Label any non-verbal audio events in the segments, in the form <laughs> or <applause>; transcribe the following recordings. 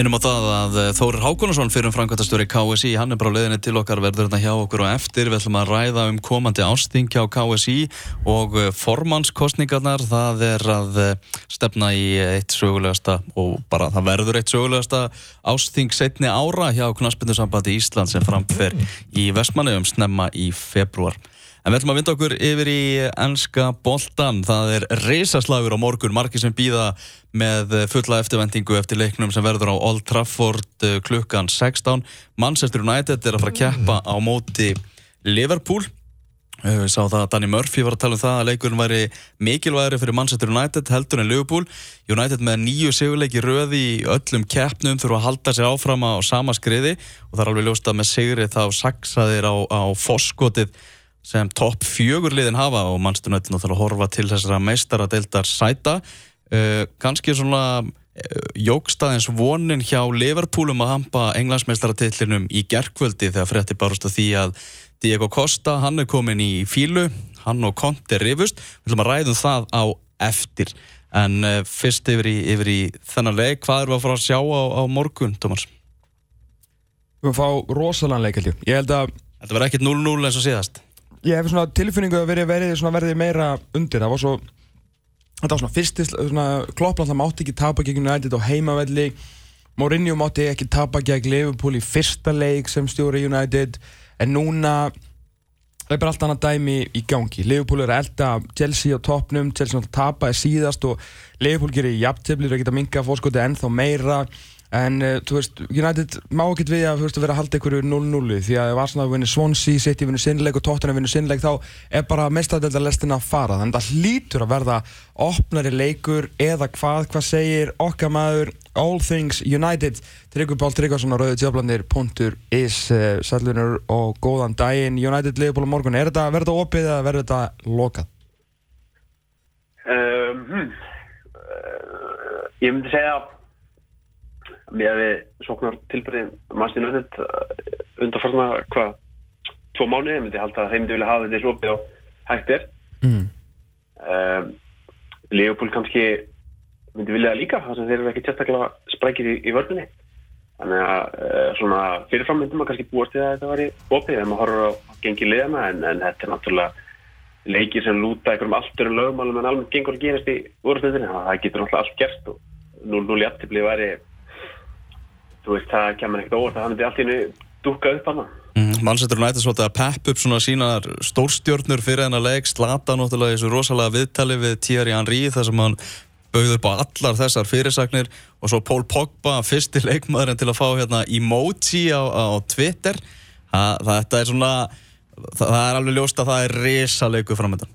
Minnum á það að eh, Þórir Hákonarsson fyrir um framkvæmtastöri KSI, hann er bara leðinni til okkar verður þetta hjá okkur og eftir við ætlum að ræða um komandi ásting hjá KSI og eh, formannskostningarnar það er að eh, stefna í eitt sögulegasta og bara það verður eitt sögulegasta ásting setni ára hjá Knaspindursambandi Ísland sem framfer í Vestmanni um snemma í februar. En við ætlum að vinda okkur yfir í ennska boltan. Það er reysaslagur á morgun, margir sem býða með fulla eftirvendingu eftir leiknum sem verður á Old Trafford eh, klukkan 16. Manchester United er að fara að keppa á móti Liverpool. Við sá það að Danny Murphy var að tala um það að leikurinn væri mikilvægri fyrir Manchester United heldur en Liverpool. United með nýju sigurleiki röði í öllum keppnum þurfa að halda sér áfram á sama skriði og það er alveg ljóst að með sigri þá saksaðir á, á foskotið sem topp fjögurliðin hafa og mannstunöldin að horfa til þessara meistaradeildar sæta. Uh, kannski svona uh, jógstaðins vonin hjá Liverpoolum að hampa englandsmeistaratillinum í gerkvöldi þegar frétti barast að því að Diego Costa, hann er komin í fílu hann og Conte rifust. Við ætlum að ræðum það á eftir. En uh, fyrst yfir í, yfir í þennan leik, hvað er við að fara að sjá á, á morgun, Tómars? Við fá rosalega leikaljú ég. Held að Þetta verður ekkert 0-0 eins og síðast ég hef svona tilfinningu að verið verið svona verið meira undir. Það var svo þetta var svona fyrstist svona klopp alltaf mátti ekki tapa gegn United á heimavelli. Mourinho mátti ekki tapa gegn Liverpool í fyrsta leik sem stjóri United. En núna það er bara allt annað dæmi í gangi. Liverpool er að elda Chelsea á toppnum. Chelsea náttúrulega tapaði síðast og Liverpool gerir jafnteflir og geta minga fórskoti ennþá meira En uh, þú veist, United má ekki við að, veist, að vera að halda einhverju 0-0 því að svona að vinna Swansea, City vinna sinnleik og Tottenham vinna sinnleik þá er bara mestadöldarlestin að fara þannig að það hlýtur að verða opnari leikur eða hvað, hvað segir okkar maður All Things United Tryggur Pál Tryggvarsson á Rauði Tjöflandir.is uh, eh, Sælunur og góðan daginn United Liverpool á morgun, er þetta verða opið eða verður þetta lokað? Um, hmm. uh, ég myndi segja að með að við sóknar tilbyrðin mannstinu öðvöld undanfarna hvað tvo mánu, ég myndi halda að þeim myndi vilja hafa þetta í slopið og hægt er. Mm. um, Leopold kannski myndi vilja líka þess að þeir eru ekki sérstaklega sprækir í, í vörðinni þannig að uh, svona fyrirfram myndum að kannski búast því að þetta var í opið þegar maður horfður á gengi liðana en, en þetta er náttúrulega leikir sem lúta einhverjum allturum lögumálum en alveg gengur að gerast í úrstundinni það getur náttúrulega allt gerst og 0-0 jæftibli væri þú veist, það kemur ekkert óvart að hann er allt í hennu dúka upp hann mm, Mannsættur nætti svolítið að pepp upp svona sínar stórstjórnur fyrir hennar leik. Slata náttúrulega þessu rosalega viðtali við Thierry Henry þar sem hann bauði upp á allar þessar fyrirsagnir og svo Pól Pogba, fyrsti <laughs> leikmaðurinn til að fá hérna emoji á, á Twitter. Það, þetta er svona það, það er alveg ljóst að það er resa leiku framöndan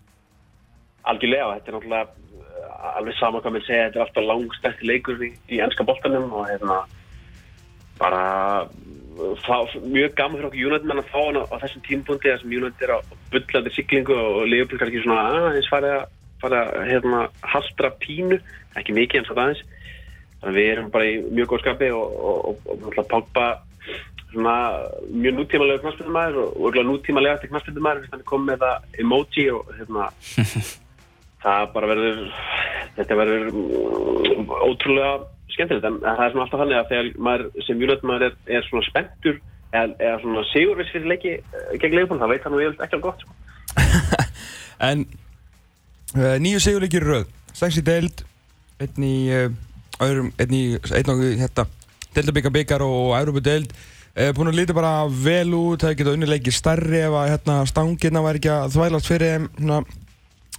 Algjörlega, þetta er náttúrulega alveg sama hvað mér segja, þetta er alltaf langstætti leikur í, í ennska boltanum og hérna bara fá, mjög gaman fyrir okkur United menn að fá hann á, þessum tímpundi þessum United er á byllandi siglingu og Leopold kannski svona aðeins farið að, farið að hérna, haldra pínu ekki mikið eins og aðeins. Þannig að við erum bara í mjög góð skapi og, og, og, og pálpa svona mjög nútímalega knastbyrðumæður og nútímalega til knastbyrðumæður þannig komið með það emoji og hérna <laughs> það bara verður þetta verður ótrúlega skemmtilegt en það er svona alltaf þannig að þegar maður sem júnöldmaður er, er svona spenntur eða, svona sigurvis fyrir leiki uh, gegn leifbúin, það veit hann nú ég ekki alveg gott sko. <laughs> En uh, nýju sigurleiki rauð, sex í deild einn í uh, öðrum, einn í einn og hérna deildabíka byggar og Európa deild búin að líta bara vel út, það geta unnileiki starri ef að hérna stangirna væri ekki að þvælast fyrir þeim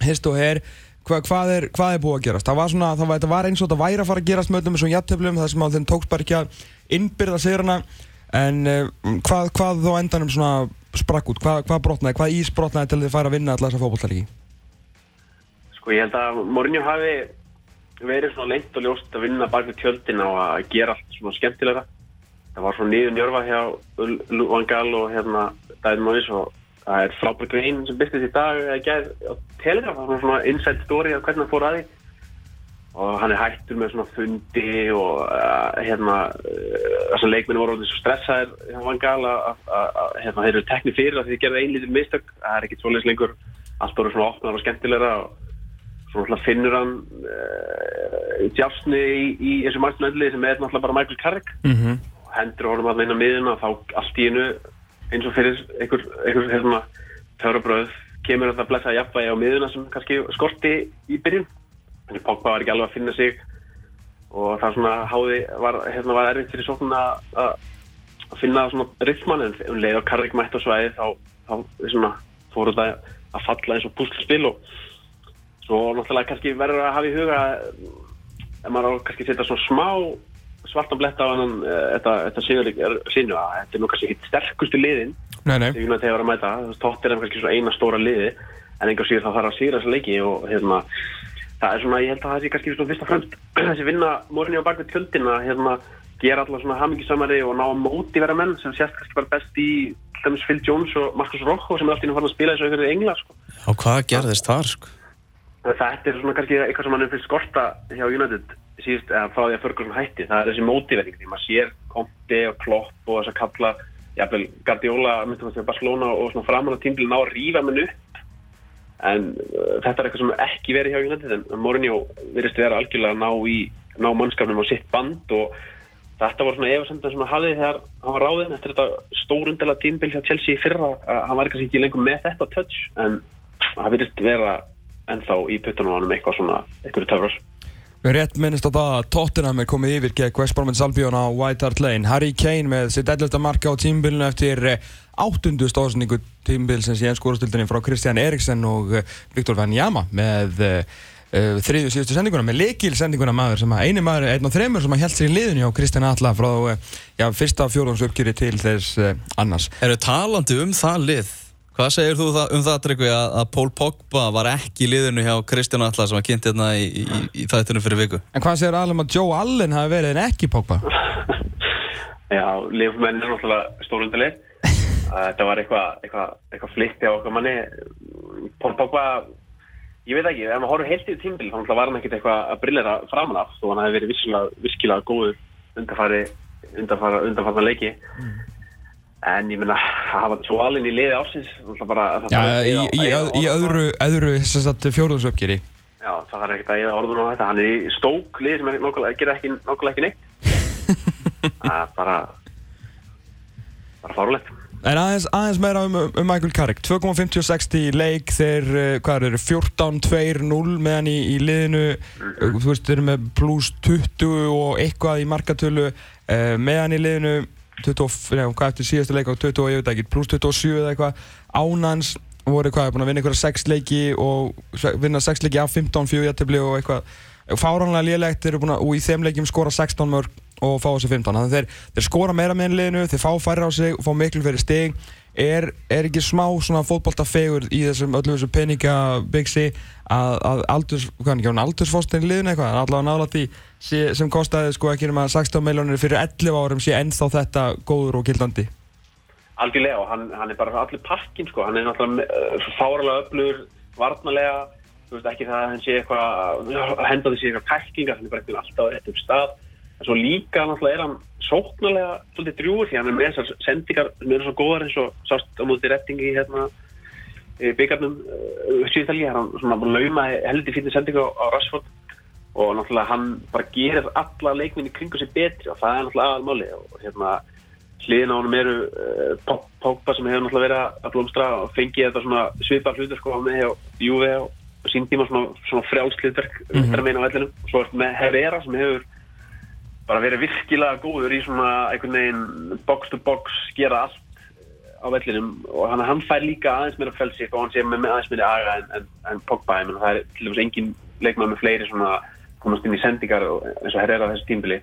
hist og her Hva, hvað, er, hvað er búið að gerast? Það var, svona, það var, var eins og þetta væri að fara að gerast með öllum þessum jættöflum þar sem þeim tókst bara ekki að innbyrða sigrana en uh, hvað, hvað þá endanum sprakk út? Hvað, hvað brotnaði? Hvað ís brotnaði til þið færa að vinna alltaf þessa fókbóltalíki? Sko ég held að Mourinho hafi verið svona lengt og ljóst að vinna bak við tjöldin á að gera allt svona skemmtilega. Það var svona nýður njörfa hjá Van Gaal og hérna David Moyes og það er frábært grein sem byrstist í dag eða gerð á Telegram, það var svona inside story af hvernig það fór aði og hann er hættur með svona fundi og uh, hérna uh, þessar leikminni voru alveg svo stressaðir hérna gala að hérna þeir eru teknið fyrir að þeir gerði einlítið mistök. Það er ekkert svolítið lengur. Allt voru svona opnar og skemmtilegra og svo náttúrulega finnur hann uh, djásni í, í þessu marknæðli sem er náttúrulega bara Michael Carrick. Mhm. og hendur honum að inn á miðuna þá allt í einu eins og fyrir einhver, einhver hérna, törubröð kemur að blessa jafnvægi á miðuna sem kannski skorti í byrjun. En Pogba var ekki alveg að finna sig og það svona háði var, hérna, var erfitt fyrir sóknun að að að finna svona rytman en um leið og Carrick mætt á svæði þá, þá svona, fór þetta að falla eins og púslspil og svo náttúrulega kannski verður að hafa í huga ef maður kannski að setja svona smá svartan bletta á hennan uh, þetta, þetta sigurleik er sínu að þetta er nú kannski hitt sterkustu liðin Nei, nei. sem United hefur að mæta tóttir er kannski svo eina stóra liði en einhver síður þá þarf að sigra þessa leiki og hérna það er svona, ég held að það sé kannski svona fyrst og fremst <clears throat> þessi vinna morinni á bakvið tjöldina hérna gera alltaf svona hamingisamari og ná að móti vera menn sem sést kannski bara best í til dæmis Phil Jones og Marcus Rocco sem er alltaf inn að fara að spila þessu auðvitað í engla sko. Og hvað gerðist þar sko? þetta er svona kannski eitthvað sem hann finnst skorta hjá United síðust, eða frá því að Ferguson hætti það er þessi mótivering, því maður sér Conte og Klopp og þess að kalla jafnvel Guardiola, myndum við að Barcelona og svona framan á tímbil ná að rífa menn upp. En uh, þetta er eitthvað sem ekki verið hjá United en Mourinho virðist vera algjörlega að ná í ná mannskapnum á sitt band og þetta voru svona efasemdar sem hann hafði þegar hann var ráðinn eftir þetta stórundala tímbil hjá Chelsea fyrra að hann var kannski ekki lengur með þetta touch en það virðist vera ennþá í puttunum á hann eitthvað svona, eitthvað rétt minnist á það að Tottenham er komið yfir gegn West Bromwich Albion á White Hart Lane. Harry Kane með sitt 11. marka á tímbilinu eftir eh, áttundu stóðsningu tímbilsins í ennskórastildinni frá Christian Eriksen og eh, Viktor Wanyama með uh, þriðju síðustu sendinguna, með leikil sendinguna maður sem að eini maður, einn og þreymur sem að held sér í liðinu á Kristján Alla frá já, fyrsta fjóðungsuppgjöri til þess uh, annars. Eru talandi um það lið? Hvað segir þú um það, Tryggvi, að, að Pól Pogba var ekki í liðinu hjá Kristján Alla sem var kynnt hérna í, í, í, í þættunum fyrir viku? En hvað segir alveg að Joe Allen hafi verið en ekki Pogba? <laughs> Já, liðmenn er náttúrulega stórundileg <laughs> þetta var eitthvað eitthva, eitthva flikt hjá okkar manni Pól Pogba ég veit ekki, ef maður horfður heilt í tímbil þá var hann ekkert eitthvað að brillera framan af þó hann hefði verið virkilega, virkilega góður undarfara, leiki en ég meina að hafa svo alveg í liði ásins bara það Já, þarf að í, eyða- í, eyða í á- öðru, öðru fjóðungsuppgjöri. Já, það þarf ekkert að eða orðun á þetta. Hann er í stók liði sem er gerir ekki, nokkulega ekki neitt. <laughs> Það er bara bara fárulegt En aðeins, aðeins meira um, um Michael Carrick. 2.56 í leik þeir, uh, hvað eru, 14-2-0 meðan í, í liðinu. Uh, þú veist, þeir eru með pluss 20 og eitthvað í markatölu uh, meðan í liðinu 20, nefnum, hvað eftir síðastu leik á 20 og ég veit ekki, pluss 27 eða eitthvað. Ánans voru hvað, búin að vinna einhverja 6 leiki og vinna 6 leiki af 15 4 jættibli og eitthvað. Fáránlega þeir eru búin að, og í þeim leikjum skora 16 mörg og fá þessi 15 þannig að þeir, þeir skora meira með liðinu þeir fá færri á sig og fá miklu fyrir stig er, er ekki smá svona fótboltafegur í þessum öllum þessum peningabigsi að, að aldurs, hvað er ekki, hún aldursfóstin í liðinu eitthvað, allavega nála því sem kostaði sko ekki nema 16 miljónir fyrir 11 árum sé ennþá þetta góður og gildandi. Algjörlega hann, hann er bara allir pakkin sko, hann er náttúrulega uh, fáralega öflugur varnarlega, þú veist ekki það að hann sé eitthvað, að henda þessi eitthvað pækkingar, hann er bara alltaf á réttum stað en svo líka náttúrulega er hann sóknarlega svolítið drjúur því hann er með þessar sendingar sem eru svo góðar eins og sást á móti rettingi hérna í byggarnum síðan er hann svona búin að lauma heldur fyrir sendingu á, á Rashford og náttúrulega hann bara gerir alla leikminni kringu sig betri og það er náttúrulega aðalmáli og hérna hliðin á honum eru uh, Pogba sem hefur náttúrulega verið að blómstra og fengið þetta svona svipar hlutur sko hjá Juve og sín tíma svona, svona frjálslitverk mm -hmm. á og svo er með Herrera sem hefur bara verið virkilega góður í svona einhvern veginn box to box gera allt á vellinum. Og hann, hann fær líka aðeins meira felsi og hann sé með, aðeins meira aga en, en, en Pogba, menn það er til dæmis engin leikmann með fleiri svona komast inn í sendingar og, eins og Herrera á þessu tímbili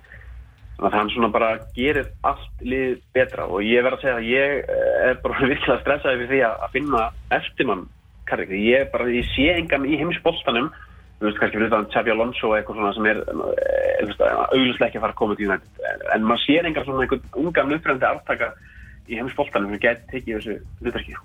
þannig að hann svona bara gerir allt lið betra. Og ég verð að segja að ég eh, er bara <laughs> virkilega stressaði fyrir því að, að finna eftirmann Karrik, ég bara, ég sé engan í heimsboltanum. Þú veist kannski fyrir það Xabi Alonso eitthvað svona sem er auglustlega ekki að fara að koma til United. En, en maður sér engan svona einhvern ungan uppræðandi aftaka í heimsboltanum sem geti tekið þessu hlutverki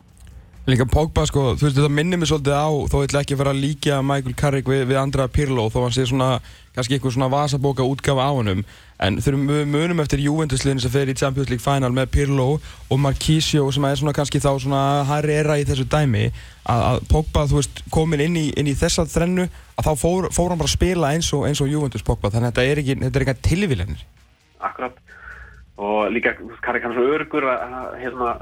Líka Pogba sko, þú veist þetta minnir mig svolítið á þó ég ætla ekki að fara að líka Michael Carrick við, við andra Pirlo þó hann sé svona kannski eitthvað svona vasabóka útgafa á honum. En þegar við munum eftir Juventusliðinu sem fer í Champions League Final með Pirlo og Marquisio sem er svona kannski þá svona Harry Era í þessu dæmi að, að Pogba þú veist komin inn í, inn í þessa þrennu að þá fór, fór hann bara að spila eins og, eins og Juventus Pogba þannig að þetta er ekki, þetta er ekki tilvílanir akkurat. Og líka, Kari kann svo örgur að, hérna,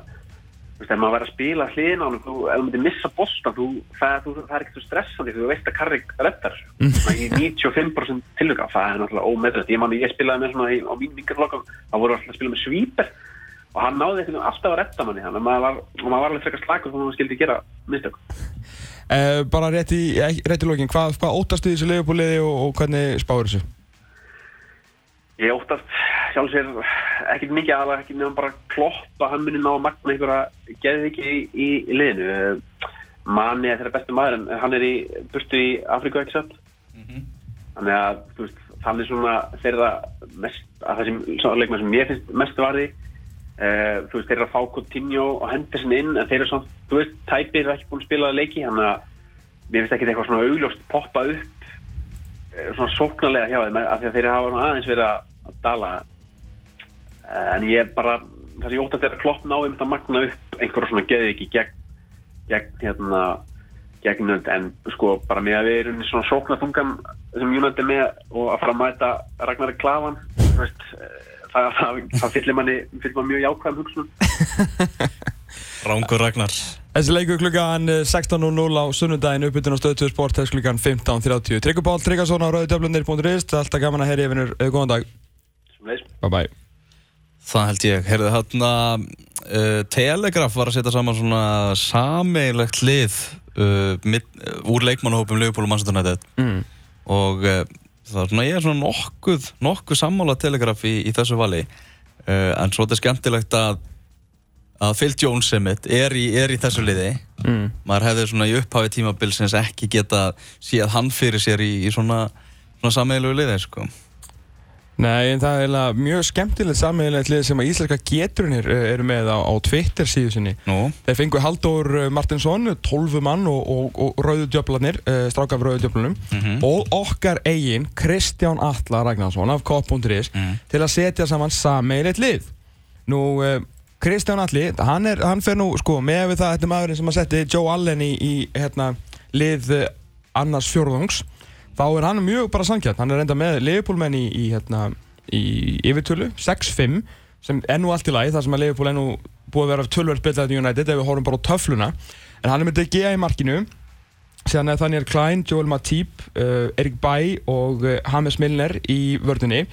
þú veist, ef maður verður að spila hliðin á hann, ef þú myndir missa boltan, þú, það, þú, það er ekkert svo stressandi þú veist að Kari rettar svona í 95% tilhuga, það er náttúrulega ómeðrætt, ég man, ég spilaði með svona í, á mín vingarflokkum, það voru alltaf að spila með svíper og hann náði eitthvað alltaf að retta manni þannig að maður var, og maður var alveg frekar slagur þannig að maður skildi gera mistök uh, Bara rétt í, rétt í lokin hvað, hvað óttastu í þessu leifbúliði og, og hvernig spáir þessu? Ég óttast sjálf sér ekkert mikið aðalega ekki nefnum bara klopp að hann muni ná að magna einhverja geði ekki í, í, liðinu. Mani er þeirra bestu maður en hann er í burtu í Afríku ekki satt. Þannig að veist, þannig svona þeirra mest, að það sem leikmann sem ég finnst mest varði uh, þú veist, þeirra að fá Coutinho og Henderson inn en þeirra svona, þú veist, Tæpi er ekki búin að spila leiki þannig að mér finnst ekki eitthvað svona augljóst poppa upp eh, svona sóknarlega hjá þeim af því að þeir hafa aðeins verið að að dala. Eh, en ég bara það sem ég er að klopp ná einmitt að magna upp einhverja svona geði ekki gegn, gegn hérna gegn nönd en sko bara með að við erum svona sóknartungan sem Júnandi er með og að fara að mæta Ragnar Klavan veist, eh, það, það, það fyllir manni fyllir manni mjög jákvæðum hugsunum <laughs> Rángur Ragnar. Þessi leikur klukkan 16.00 á sunnundaginn uppbytun á stöðu 2 sport þess klukkan 15.30 Tryggur Pál Tryggarsson á rauðdöflunir.is Alltaf gaman að heyri yfir góðan dag. Bye bye Það held ég, heyrðu hérna uh, Telegraf var að setja saman svona sameilegt lið uh, uh, úr leikmannahópum Leopold og Manchester United. Mm. og uh, það er svona, ég er svona nokkuð nokkuð sammála Telegraf í, í þessu vali uh, en svo þetta er skemmtilegt að að Phil Jones sem mitt er í, er í þessu liði Mm. maður hefði svona í upphafi tímabilsins ekki geta séð hann fyrir sér í, í svona, svona sameilegu liði sko. Nei, en það er mjög skemmtilegt sammeðilegt lið sem að íslenska geturinn eru með á, á Twitter síðu sinni. Nú, Þeir fengu Halldór eh, Martinsson, 12 mann og, og, og rauðu djöflanir, uh, strákaf rauðu djöflunum Mhm. og okkar eigin Kristján Atla Ragnarsson af Kopp.is Mhm. til að setja saman sammeðilegt lið. Nú, uh, Kristján Atli, hann, er, hann fer nú, sko, með við það, þetta maðurinn sem að setti Joe Allen í, í hérna, lið annars fjórðungs þá er hann mjög bara sannkjæmt hann er reynda með Leopoldmenn í, í, hérna, í yfirtölu, 6-5 sem er nú allt í lagi, þar sem að Leopold er nú búið að vera tölverð betlaðið í United ef við horfum bara á töfluna. En hann er með DG í markinu síðan er Daniel Klein, Joel Matip uh, Erik Bay og uh, James Milner í vördunni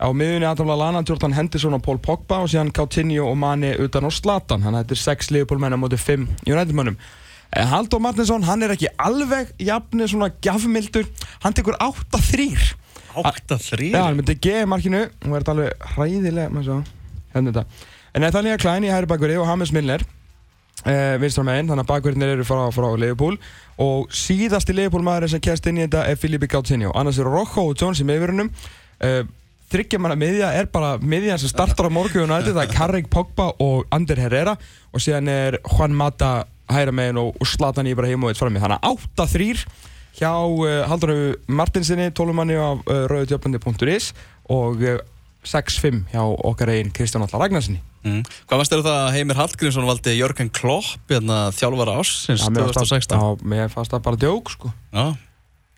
á miðunni Adam Lallana, Jordan Henderson og Paul Pogba og síðan Coutinho og Mane utan á Zlatan. Þannig að þetta er 6 Leopold menn á móti 5 United mönnum Eh, Halldór Martinsson, hann er ekki alveg jafnir svona gjafmildur. Hann tekur 8-3 8-3 Já, hann myndi G í markinu. Og er þetta alveg hræðilega með svo. Hérna þetta. En er nýja Klein í hæri bakverði og James Milner uh, vinstra meginn, þannig að bakverðinir eru frá, frá Liverpool. Og síðasti Liverpool maðurinn sem kæst inn í þetta er Filipe Coutinho. Annars eru Rojo og Jones í meðverunum uh, þryggja manna miðja er bara miðjan sem startar á morgun það er Carrick Pogba og Ander Herrera. Og síðan er Juan Mata hæra meginn og, og Zlatan Ibrahimovic frammi. Þannig að 8-3 hjá uh, Halldóru Martinsinni, tólumanni af uh, rauðutjöflandi.is og uh, 6-5 hjá okkar einn Kristján Allar Ragnarssoni mm. Hvað varst þér það að Heimir Hallgrímsson valdi Jörgen Klopp hérna, þjálfara ásins 2016? Já, mér fannst það bara djók sko. Já,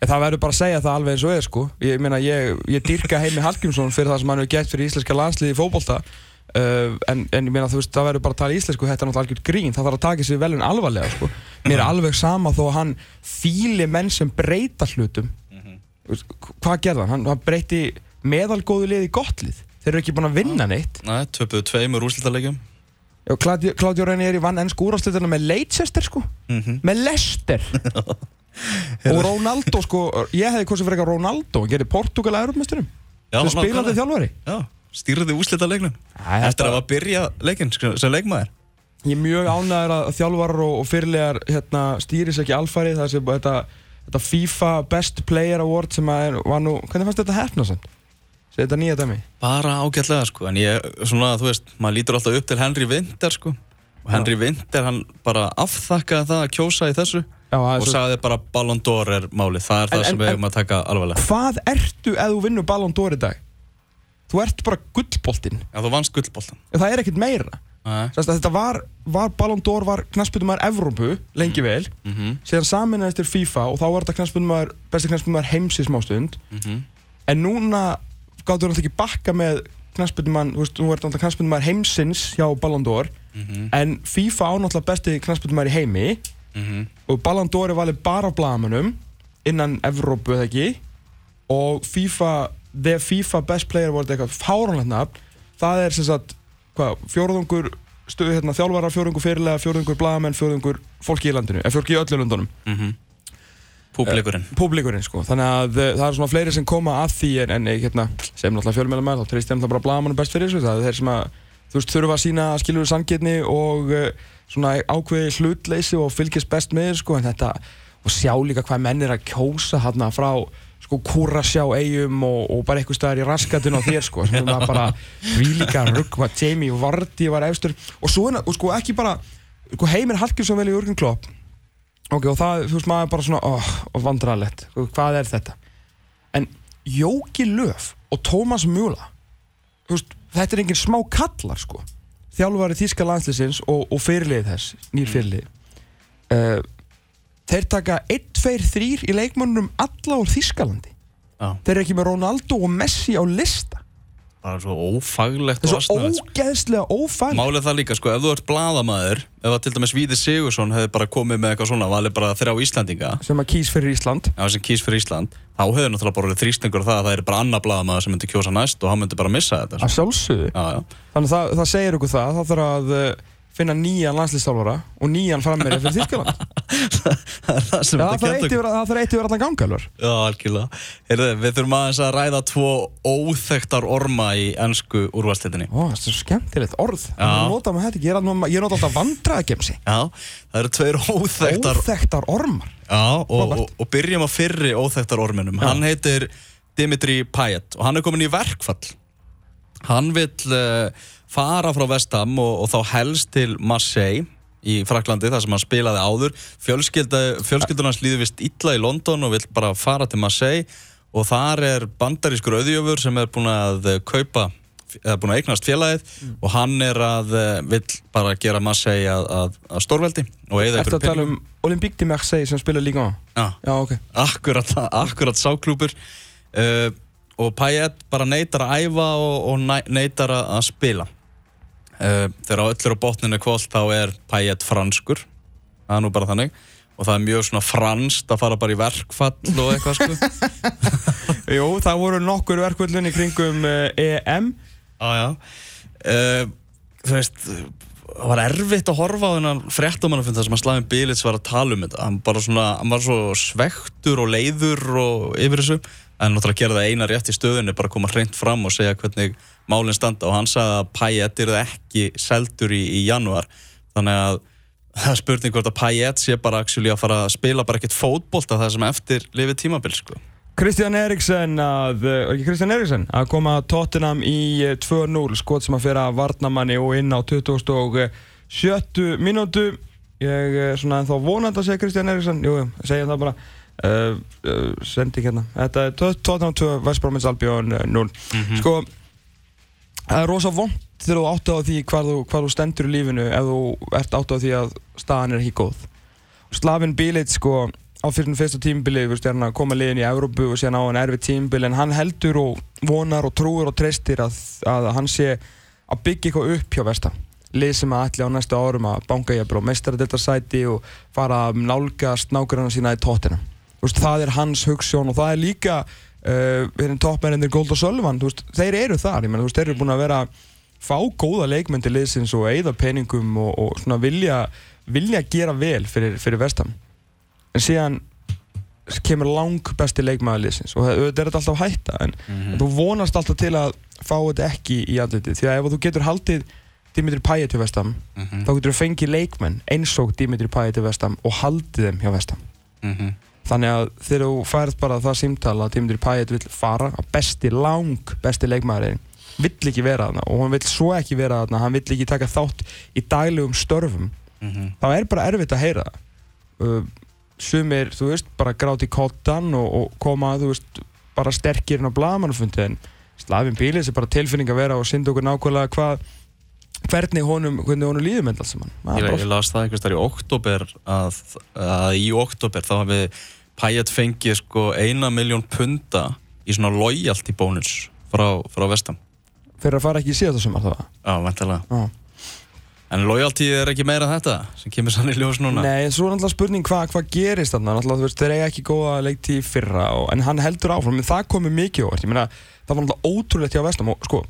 Það verður bara að segja það alveg eins og er sko. Ég meina, ég, ég dýrka Heimi Hallgrímsson fyrir það sem hann hefur gett fyrir íslenska landsliði í fótbolta uh, en, en ég meina, þú veist, það verður bara að tala íslensku Þetta er náttúrulega algjörð grín, það þarf að taka sér velun alvarlega sko. Mér er alveg sama þó að hann fíli menn sem breyta hlutum. Þú veist, Hvað gerði hann? Hann, breyti meðalgóðu lið í gott lið. Þeir eru ekki búin að vinna neitt. Næ, töpuðu tveimur Claudio, Claudio Ranieri vann enn skúrastliturna með Leicester sko. Mhm. með Leicester. <laughs> Og Ronaldo sko ég hefði kosið fyrir eitthvað Ronaldo hann gerir Portugal að Europameisturum sem spilandi þjálfari. Já, stýrði úrslitalegnum Æ, Eftir þetta- að hafa byrja leikinn sko, sem leikmaður. Ég er mjög ánæður að þjálfarar og, og fyrirlegar hérna, stýris ekki alfari það sem þetta, þetta FIFA Best Player Award sem að er, var nú hvernig fannst þetta hefna samt? Segði þetta nýja dæmi? Bara ágætlega sko En ég, svona, þú veist, maður lítur alltaf upp til Henry Winter sko. Og Henry Winter, hann bara afþakkaði það að kjósa í þessu Já, það Og svo- sagði bara Ballon d'Or er málið. Það er það En- sem en- við hefum að taka alvarlega. hvað ertu ef þú vinnur Ballon d'Or í dag? Þú ert bara gullboltinn. Já, þú vannst gullboltan það er ekkert meira. Sest, þetta var, var Ballon d'Or var knastbyrnumæður Evrópu lengi vel. Mhm, síðan saminæðist til FIFA og þá var þetta knastbyrnumæður besti knastbyrnumæður heims í smástund mhm. en núna gáttu hann ekki bakka með knastbyrnumann, þú veist, þú ert náttúrulega knastbyrnumæður heimsins hjá Ballon d'Or. Mhm. en FIFA á náttúrulega besti knastbyrnumæður í heimi. Mhm. og Ballon d'Or er valið bara á blagamönnum innan Evrópu eða ekki? Og FIFA The FIFA Best Player Award eitthvað fáránlegt nafn. Það er sem sagt hvað, fjórðungur stöðu hérna þjálfara, fjórðungur fyrirlega, fjórðungur blagamenn, fjórðungur fólki í landinu, eða fólki í öllu löndunum. Mhm. Públikurinn. Públikurinn sko, þannig að uh, það er svona fleiri sem koma að því en, en eh, hérna, sem náttúrulega fjölmjöla með þá treyst ég náttúrulega bara blagamannum best fyrir þessu. Það er þeir sem að, þú veist, þurfa að sína skilur sanngirni og uh, svona ákveði hlutleysi og fylgjast best með sko, en þetta, og sjá líka hvað menn er að kjósa hérna frá sko Kúrasjá eigum og, og bara eitthvað staðar í raskatun á þér sko. Sem var bara vílíka rugg hvað Jamie Vardy var efstur. Og svo og sko ekki bara sko Heimir Hallgrímsson vel í Jörgen Klopp. Ok og það, þú veist maður bara svona oh, og vandrarlegt, hvað er þetta? En Jóki Löf og Tómas veist, þetta er engin smá kallar sko. Þjálfari þíska landslýsins og, og fyrirlið þess, nýr fyrirlið uh, þeir taka 1, 2, 3 í leikmönnum alla úr Þískalandi Já. þeir eru ekki með Ronaldo og Messi á lista. Bara svo ófaglegt það er svo sko. ógeðslega ófæl Málið það líka, sko, ef þú ert bladamaður ef að til dæmis Víði Sigursson hefði bara komið með eitthvað svona valið bara þrjá Íslandinga sem að kýs fyrir Ísland. Á sem kýs fyrir Ísland. Þá hefði náttúrulega bara þrýstingur það að það er bara annar bladamaður sem myndi kjósa næst og hann myndi bara missa þetta að sjálfsögðu. Já, já, þannig að það, það segir okkur það. Það þarf að uh, finna nýjan landslýstálfara og nýjan frammeiri fyrir Þískaland <laughs> það þarf eitt yfir, allan gangalvar Já, algjörlega. Heyrðu, við þurfum aðeins að ræða tvo óþekktar orma í ennsku úrvalslitinni. Ó, það er svo skemmtilegt orð Já. Nota ég er að- ég nota alltaf vandraðgemsi Já, það eru tveir óþekktar Óþekktar ormar Já, og, og, og byrjum á fyrri óþekktar orminum. Hann heitir Dimitri Payet og hann er komin í verkfall. Hann vill uh, fara frá Vestham og, og þá helst til Marseille í Fraklandi þar sem hann spilaði áður. Hans líður vist illa í London og vill bara fara til Marseille. Og þar er bandarískur auðjöfur sem er búin að kaupa eða búin að eignast félagið. Og hann er að eh, vill bara gera Marseille að, að, að stórveldi Eftir að tala um Olympique de Marseille sem spila líka á Já, ok. Akkurat, akkurat sáklúpur. Uh, og Payet bara neytar að æfa og, og neytar að spila þegar á öllur á botninu kvöld þá er Payet franskur. Það er nú bara þannig. Og það er mjög svona franskt að fara bara í verkfall og eitthvað sko. <laughs> Jú, það voru nokkur verkvöldun í kringum EM Já, já. Uh, Þú veist það var erfitt að horfa á þennan fréttamannafund þar sem að Slavin Bilic var að tala um þetta. Hann, bara svona, hann var svo svektur og leiður og yfir þessu. En náttúrulega gera það eina rétt í stöðunni bara koma hreint fram og segja hvernig málinn standa og hann sagði að Payet er ekki seldur í, í janúar. Þannig að það er spurning hvort að Payet sé bara að fara að spila bara ekkert fótbolta það sem eftir lifið tímabil sko. Kristján Eriksen að, Eriksen að koma Tottenham í uh, 2-0 skot sem að fyrir að varnamanni og inn á 27. mínútu. Ég er svona ennþá vonandi að segja Kristján Eriksen, jú, jú, segja það bara. Uh, uh, sendi hérna. Þetta er Tottenham 2, Vestbrómins Albion uh, 0 sko það er rosa vond þegar þú átti á því hvað þú, hvað þú stendur í lífinu ef þú ert átti á því að staðan er ekki góð. Slavin Bilic sko á fyrir fyrsta tímbili að koma liðin í Európu og síðan á hann erfið tímbili en hann heldur og vonar og trúir og treystir að, að hann sé að byggja eitthvað upp hjá Vestam lið sem að ætli á næstu árum að banka jafnvel og mestaradeltarsæti og fara að nálgast nákvæmna sína í tóttina það er hans hugssjón og það er líka uh, við erum toppmærindir Gold og Sölvan veist, þeir eru þar, menn, veist, þeir eru búin að vera fá góða leikmenn til liðsins og eigða peningum og, og svona vilja vilja gera vel fyrir, fyrir Vestam en síðan kemur lang besti leikmaður liðsins og auðvitað er alltaf hætta en þú vonast alltaf til að fá þetta ekki í andlitið. Því að ef þú getur haldið Dimitri Payet til Vestam þá getur þú fengið leikmenn eins og Dimitri Payet til Vestam og haldið þeim hjá Vestam mm þannig að þegar þú færð bara það símtala að Dimitri Payet vill fara að besti, lang besti leikmaðurinn vill ekki vera þarna og hann vill svo ekki vera þarna hann vill ekki taka þátt í daglegum störfum þá er bara erfitt að heyra það. Uh, sumir, þú veist, bara gráti kottan og, og koma, þú veist bara sterkir inn á blagamannafundi en Slavin Bílis er bara tilfinning að vera og synda okkur nákvæmlega hvað hvernig honum, hvernig honum líður með allt saman. Það Ég, ég las það einhvers þar í oktober að, að í oktober þá hafi Payet fengið sko eina miljón punta í svona loyalty bónus frá, frá vestam fyrir að fara ekki í síðasta sumar það Já, væntalega Já. En loyalty er ekki meira þetta sem kemur sann í ljós núna. Nei, en svo er náttúrulega spurning hvað hva gerist þarna. Þú veist, þeir eiga ekki góða leikti fyrra og, en hann heldur áfram, en það komið mikið óvart. Ég meina, það var náttúrulega ótrúlegt hjá Vestam og sko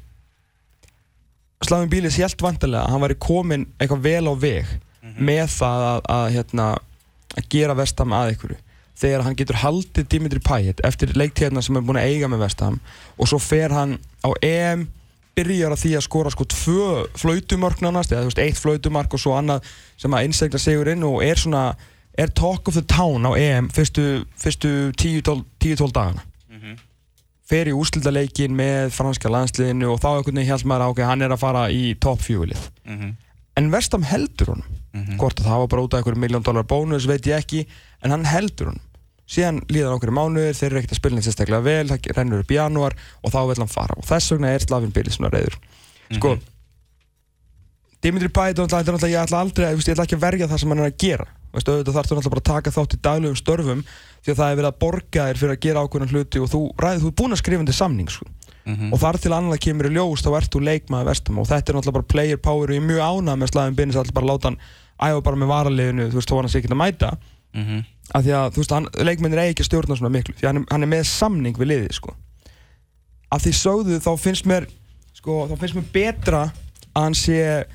Slavin Bílis helt vantilega að hann væri komin eitthvað vel á veg með það að, að, hérna, að gera Vestam að einhverju. Þegar hann getur haldið Dimitri Payet eftir leiktíðina sem er búin að eiga með Vestam og svo fer hann á EM byrjar að því að skora sko tvö flautumörk nánast, eða þú veist, eitt flautumark og svo annað sem að innsegla sigur inn og er svona, er talk of the town á EM fyrstu, fyrstu 10-12 dagana fer í úrslitaleikin með franska landsliðinu og þá einhvern veginn held maður á ok, hann er að fara í topp fjúlið Mhm. en Vestam heldur honum. Hvort að það var bara út af einhverjum miljón dólar bónus veit ég ekki, en hann heldur honum. Síðan líðan okkur mánuðir, þeir eru ekkert að spila neitt sérstaklega vel, það rennur upp í janúar og þá vil hann fara. Og þess vegna er Slavin Billy svona reyður sko Dimitri Payet þetta er náttúrulega, ég ætla aldrei, ég, ætla ekki að verja það sem hann er að gera Veistu, auðvitað þarf þú náttúrulega bara að taka þátt í daglegum störfum því að það er verið að borga þér fyrir að gera ákveðna hluti og þú ræðið, þú er búinn að skrifa undir samning sko. og þar til annað kemur í ljós þá ert þú leikmaður vestum og þetta er náttúrulega bara player power og ég er mjög ánað með slæðin bynnis alltaf bara láta hann æfa bara með varaliðinu þú veist, þó hann sé ekki að mæta Mhm. af því að þú veist, hann, leikmennir eigi ekki að stjórna svona miklu því að hann, er- hann er með samning við liðið sko. af því sögðu þá finnst mér sko, þá finnst mér betra að hann sé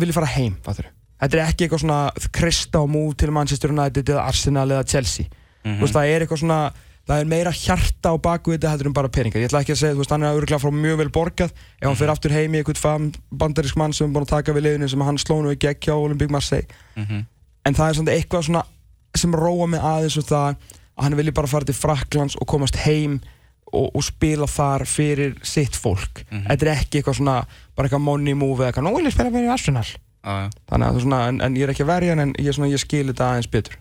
vilja fara heim, fattur þetta er ekki eitthvað svona krista á múf til Manchester United eða Arsenal eða Chelsea. Mhm. þú veist, það er eitthvað svona það er meira hjarta á baku þetta heldur en bara peningar. Ég ætla ekki að segja, þú veist, hann er örgulega frá mjög vel borgað. Ef hann fyrir aftur heim í eitthvað fam bandarisk mann sem er búin að taka við liðinu sem hann sló nú í gegn hjá Olympique Marseille. Mhm. en það er svona eitthvað svona sem róa mig aðeins og það að hann vilji bara fara til Fraklands og komast heim og, og spila þar fyrir sitt fólk. Þetta er ekki eitthvað svona bara eitthvað money move eða eitthvað, nú vil ég spila fyrir Arsenal. Já. þannig að það er svona, en, en ég er ekki að verja hann en ég, svona, ég skil þetta aðeins betur.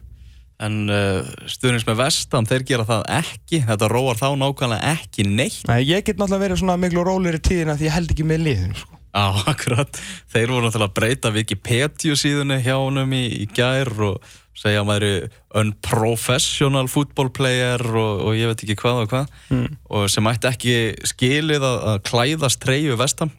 En uh, stuðnings með vestam, þeir gera það ekki. Þetta róar þá nákvæmlega ekki neitt. Nei, ég get náttúrulega verið svona miklu rólir í tíðina því ég held ekki með liðinu sko. Já, <laughs> akkurat. Þeir voru náttúrulega að breyta Wikipedia síðunni hjá honum í, í gær og segja að maður er unprofessional football player og, og ég veit ekki hvað og hvað Mm. og sem ætti ekki skilið að, að klæðast treyju vestam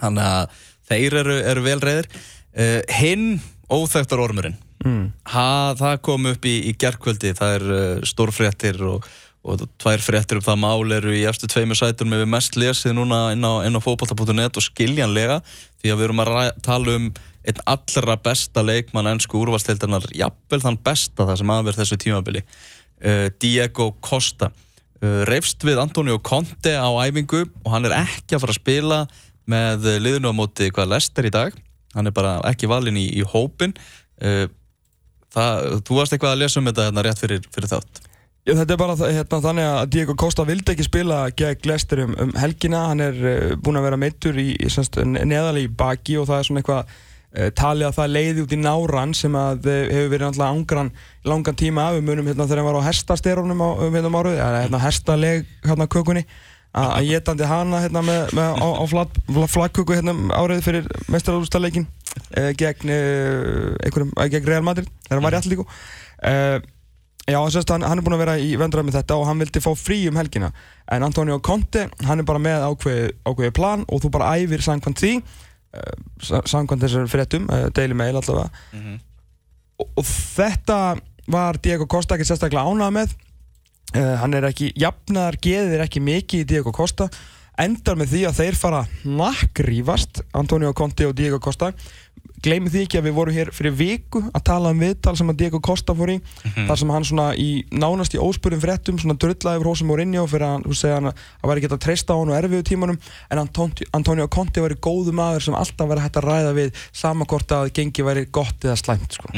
þannig að þeir eru, eru vel reyðir uh, hinn óþekktar ormurinn mm. ha, það kom upp í, í gerkvöldi það er uh, stórfréttir og, og tvær fréttir um það mál eru í eftir tveimur sætum við mest lesið núna inn á, á fótbolta.net og skiljanlega því að við erum að tala um einn allra besta leikmann ennsku úrvalstildarnar, jafnvel þann besta það sem aðverð þessu tímabili uh, Diego Costa. Uh, reyfst við Antonio Conte á æfingu og hann er ekki að fara að spila með liðinu á móti hvað Lester í dag. Hann er bara ekki valinn í, í hópin uh, það, þú varst eitthvað að lesa um þetta hérna rétt fyrir, fyrir þátt Já, þetta er bara hérna, þannig að Diego Costa vildi ekki spila gegn Leicester um, um helgina. Hann er uh, búinn að vera meittur í, í semst, neðalegi í baki og það er svona eitthvað uh, talið að það leiði út í náran sem að uh, hefur verið náttúrulega angran í langan tíma við munum hérna þegar hann var á hestasterónum á um hérna áruð, hérna hestaleg hérna kökunni að getandi hana hérna með, með á, á flag, flagköku hérna árið fyrir mestarúrstæðleikin uh, gegn einhverjum, gegn Real Madrid þegar hann var í allir líku uh, Já, að hann, hann er búinn að vera í vendræð með þetta og hann vildi fá frí um helgina. En Antonio Conte, hann er bara með ákveði, ákveði plan og þú bara æfir samkvæmt því uh, samkvæmt þessar fréttum, uh, Daily Mail allavega. Og, og þetta var Diego Costa ekki sérstaklega ánað með. Uh, hann er ekki, jafnaðar geðir ekki mikið í Diego Costa. Endar með því að þeir fara nakkrífast Antonio Conte og Diego Costa gleymið því ekki að við vorum hér fyrir viku að tala um viðtal sem að Diego Costa fór í þar sem hann svona í nánast í óspurðum fréttum svona drullaði yfir hósum og fyrir að hann segja hann að það væri gett að treysta á hann og erfiðu tímanum en Antonio, Antonio Conte væri góðu maður sem alltaf væri hægt að ræða við sama hvort að gengi væri gott eða slæmt sko.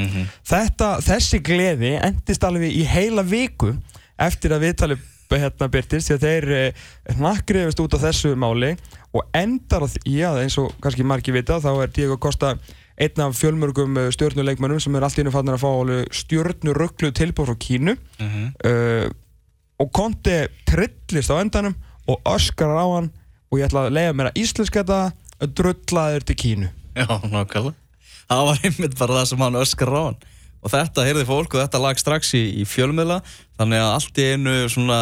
Þetta, þessi gleði endist alveg í heila viku eftir að viðtali hérna byrtist því að þeir eh, hnakriðist út af þessu máli og endar á því að eins og kannski margir vita þá er Diego Costa einn af fjölmörgum eh, stjórnuleikmönnum sem er einu fannir að fá stjórnurögglu tilbúð frá Kínu uh, og Conte trillist á endanum og öskar á hann og ég ætla að leiða mér að íslenska þetta drullaður til Kínu Já, nákvæmlega. Það var einmitt bara það sem hann öskar á hann. Og þetta heyrði fólk og þetta lag strax í, í fjölmiðla, þannig að allt í einu svona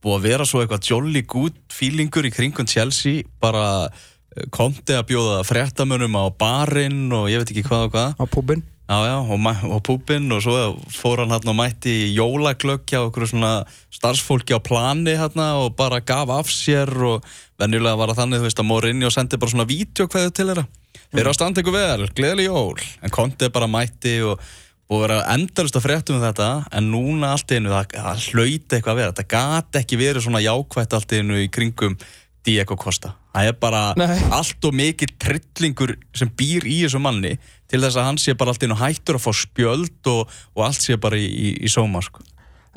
búið að vera svo eitthvað jolly good feelingur í kringum Chelsea, bara eh, komdi að bjóða fréttamönnum á barinn og ég veit ekki hvað og hvað. á púbin Já, já, og, og púpinn og svo fór hann hann og mætti jólaglöggja og okkur svona starfsfólki á plani hann og bara gaf af sér og venjulega var það þannig, þú veist, að Mourinho sendi bara svona vídeokveðu til þeirra. Þeir eru að standa ykkur vel, gleðileg jól, en Conte bara mætti og að vera endalust að fréttum um þetta, en núna allt einu það, hlauti eitthvað að vera, þetta gat ekki verið svona jákvætt allt einu í kringum Diego Costa. Það er bara Nei. allt og mikið trillingur sem býr í þessu manni til þess að hann sé bara allt einu hættur að fá spjöld og, og allt sé bara í, í, í sóma sko.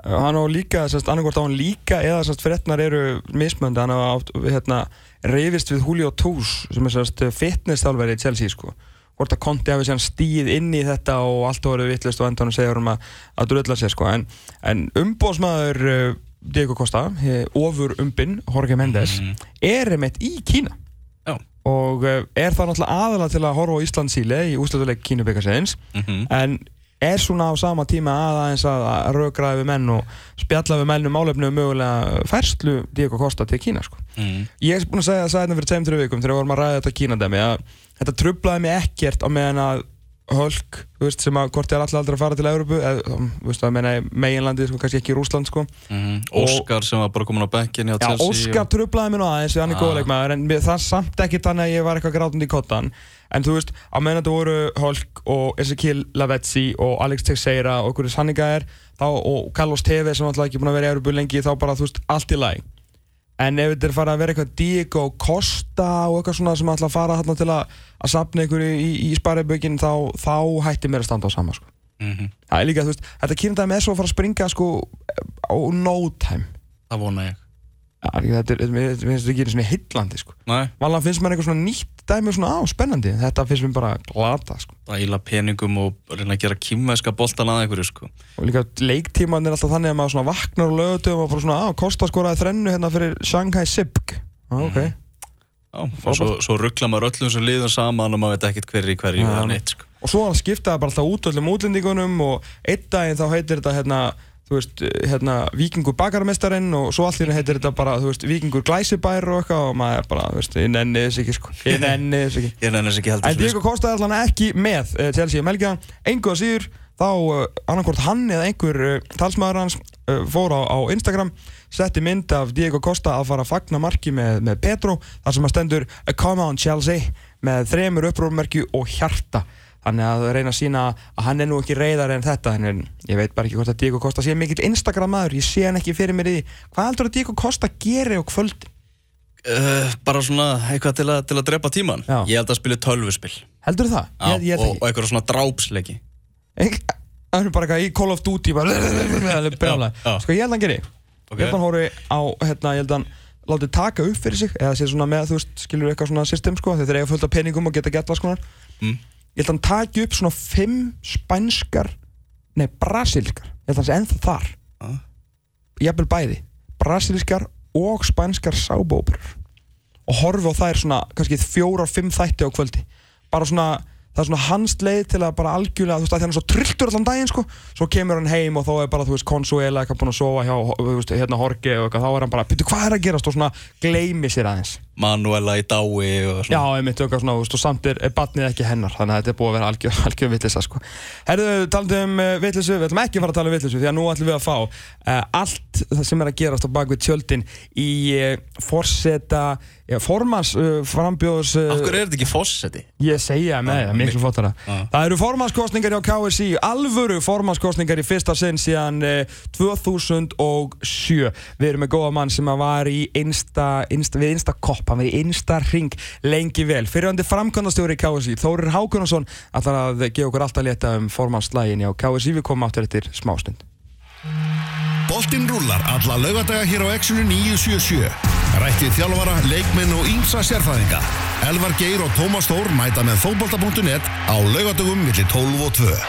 hann á líka, sérst, annarkvort á hann líka eða sérst, fréttnar eru mismöndi hann á hérna, reyfist við Julio Tous sem er sérst fitness þálfæri í Chelsea sko hvort að Conti hafi sér stíð inn í þetta og allt voru vittlist og endan segja um að, að drulla sér sko. En, en umbóðsmaður uh, Diego Costa, eh, ofur umbinn Jorge Mendes, er einmitt í Kína. Já. og uh, er það náttúrulega aðalega til að horfa á Íslandsíli í úslutuleik Kínubikarsins. Mm en er svona á sama tíma aðeins að, að raugraði við menn og spjalla við menn um álefnu um mögulega færslu Diego Costa til Kína sko. mm. ég er búin að segja það sæðina fyrir þrjum vikum þegar við vorum að ræða þetta Kínadæmi að þetta trublaði mig ekkert á meðan að Hölk, sem að hvort er alltaf aldrei að fara til Európu eða, þú veist, að meina meginlandi, sko, kannski ekki Rúsland, sko Mm. Óskar sem var bara komin á bekkin hjá Já, Chelsea Óskar trublaði mig nú aðeins, hann er Ah. góðleikmaður en mér- það samt ekki þannig að ég var eitthvað grátandi í kottan en þú veist, á meðan þetta voru Hulk og Ezekiel Lavezzi og Alex Teixeira og okkur sanningaðir þá, og Carlos Tevez sem alltaf ekki búin að vera í Európu lengi þá bara, þú veist, allt í læg en ef þetta er farið að vera eitthvað Diego Costa og eitthvað svona sem að fara þarna til að, að sapna ykkur í, í sparibökin þá, þá hætti mér að standa á sama sko. mm það er líka, þú veist, þetta kynndæmi er svo að fara að springa sko á no time. Það vona ég þetta er, mér finnst þetta ekki einu svona hillandi sko. Nei, Vanlega finnst mér eitthvað svona nýtt dæmi svona á, spennandi Þetta finnst mér bara glata sko. íla peningum og reyna að gera kýmveska boltan að einhverju sko. Og líka leiktíman er alltaf þannig að maður svona vaknar og lögutum og bara svona, á, Kosta skoraði þrennu hérna fyrir Shanghai Sipk Já, ok Já, og svo, svo ruggla maður öllum sem liðum saman og maður veit ekkert hverju hverju Já. eða neitt sko. Og svo skiptaði bara alltaf út öllum útlendingunum og einn daginn þá heitir þetta hérna þú veist, hérna, Víkingur bakarmestarinn og svo allir heitir þetta bara, þú veist, Víkingur glæsibær og eitthvað og maður er bara, þú veist, ég nenni þess ekki, sko, <laughs> ég nenni þess ekki. Ég nefnir þess ekki heldur En Diego Costa er allan ekki með uh, Chelsea um helgina, engu að síður þá uh, annarkvort hann eða einhver uh, talsmaður hans uh, fór á, á Instagram setti mynd af Diego Costa að fara að fagna marki með, með Petro þar sem að stendur Come on Chelsea með þremur upprófmerki og hjarta þannig að reyna að sína að hann er nú ekki reyðar en þetta en ég veit bara ekki hvort að Diego Costa sé mikill Instagram maður, ég sé hann ekki fyrir mér í hvað heldur að Diego Costa geri á kvöld uh, Bara svona eitthvað til að, til að drepa tíman Já. Ég held að spila tölvuspil heldur það? Já, ég, ég og, og eitthvað svona drápsleiki Það er bara eitthvað í Call of Duty bara. Sko ég held að hann geri Ok. Ég held að hann hóri á hérna, ég held að hann látið taka upp fyrir sig eða sé svona með, þú veist, skilur eitthvað svona system sko, þeir eiga fullt af peningum og geta gett alls konar Mm. Ég held að hann taki upp svona fimm spænskar nei, brasilskar. Ég held að hann sé ennþá þar. Ah. Jafnvel bæði, brasilskar og spænskar sábóperur og horfi á þær svona kannski fjórar, fimm þætti á kvöldi. Bara svona, það er svona hans leið til að bara algjörlega, þú veist, að því hann er svo trilltur allan daginn, sko, svo kemur hann heim og þá er bara, þú veist, Consuela eitthvað búin að sofa hjá, þú veist, hérna Horki og eitthvað, þá er hann bara, byrju, hvað er að gerast? Og svona gleymi sér aðeins. Manuela í dái og Já, svona einmitt, eitthvað svona, þú veist, og samt er, er batnið ekki hennar, þannig að þetta er búið að vera algjör, <laughs> algjör vitlisa, sko. Herðu, talandi um uh, vitlisu, við ætlum ekki að fara að tala um vitlisu, því að nú ætlum við að fá uh, allt það sem er að gerast á bakvið tjöldin í uh, forseta, formans uh, frambjóðs... Uh, Af hverju er þetta ekki fósetti? Ég segja með það, miklu fóttara Já. Það eru formannskostningar hjá KSI Alvöru formannskostningar í fyrsta sinn síðan eh, 2007 Við erum með góða mann sem var í einsta, einsta, við einsta kopp Hann var í einsta ring lengi vel. Fyrirhandi framkvæmdastjóri í KSI Þórir Hákunarsson ætlar að gefa okkur alltaf létta um formannslægin hjá KSI Við komum áttur eftir smástund Boltinn rúlar alla laugadaga hér á Exxonu 977. Rættið þjálfara, leikmenn og ímsa sérfæðinga. Elvar Geir og Tómas Þór mæta með fótbolta.net á laugadagum millir 12 og 2.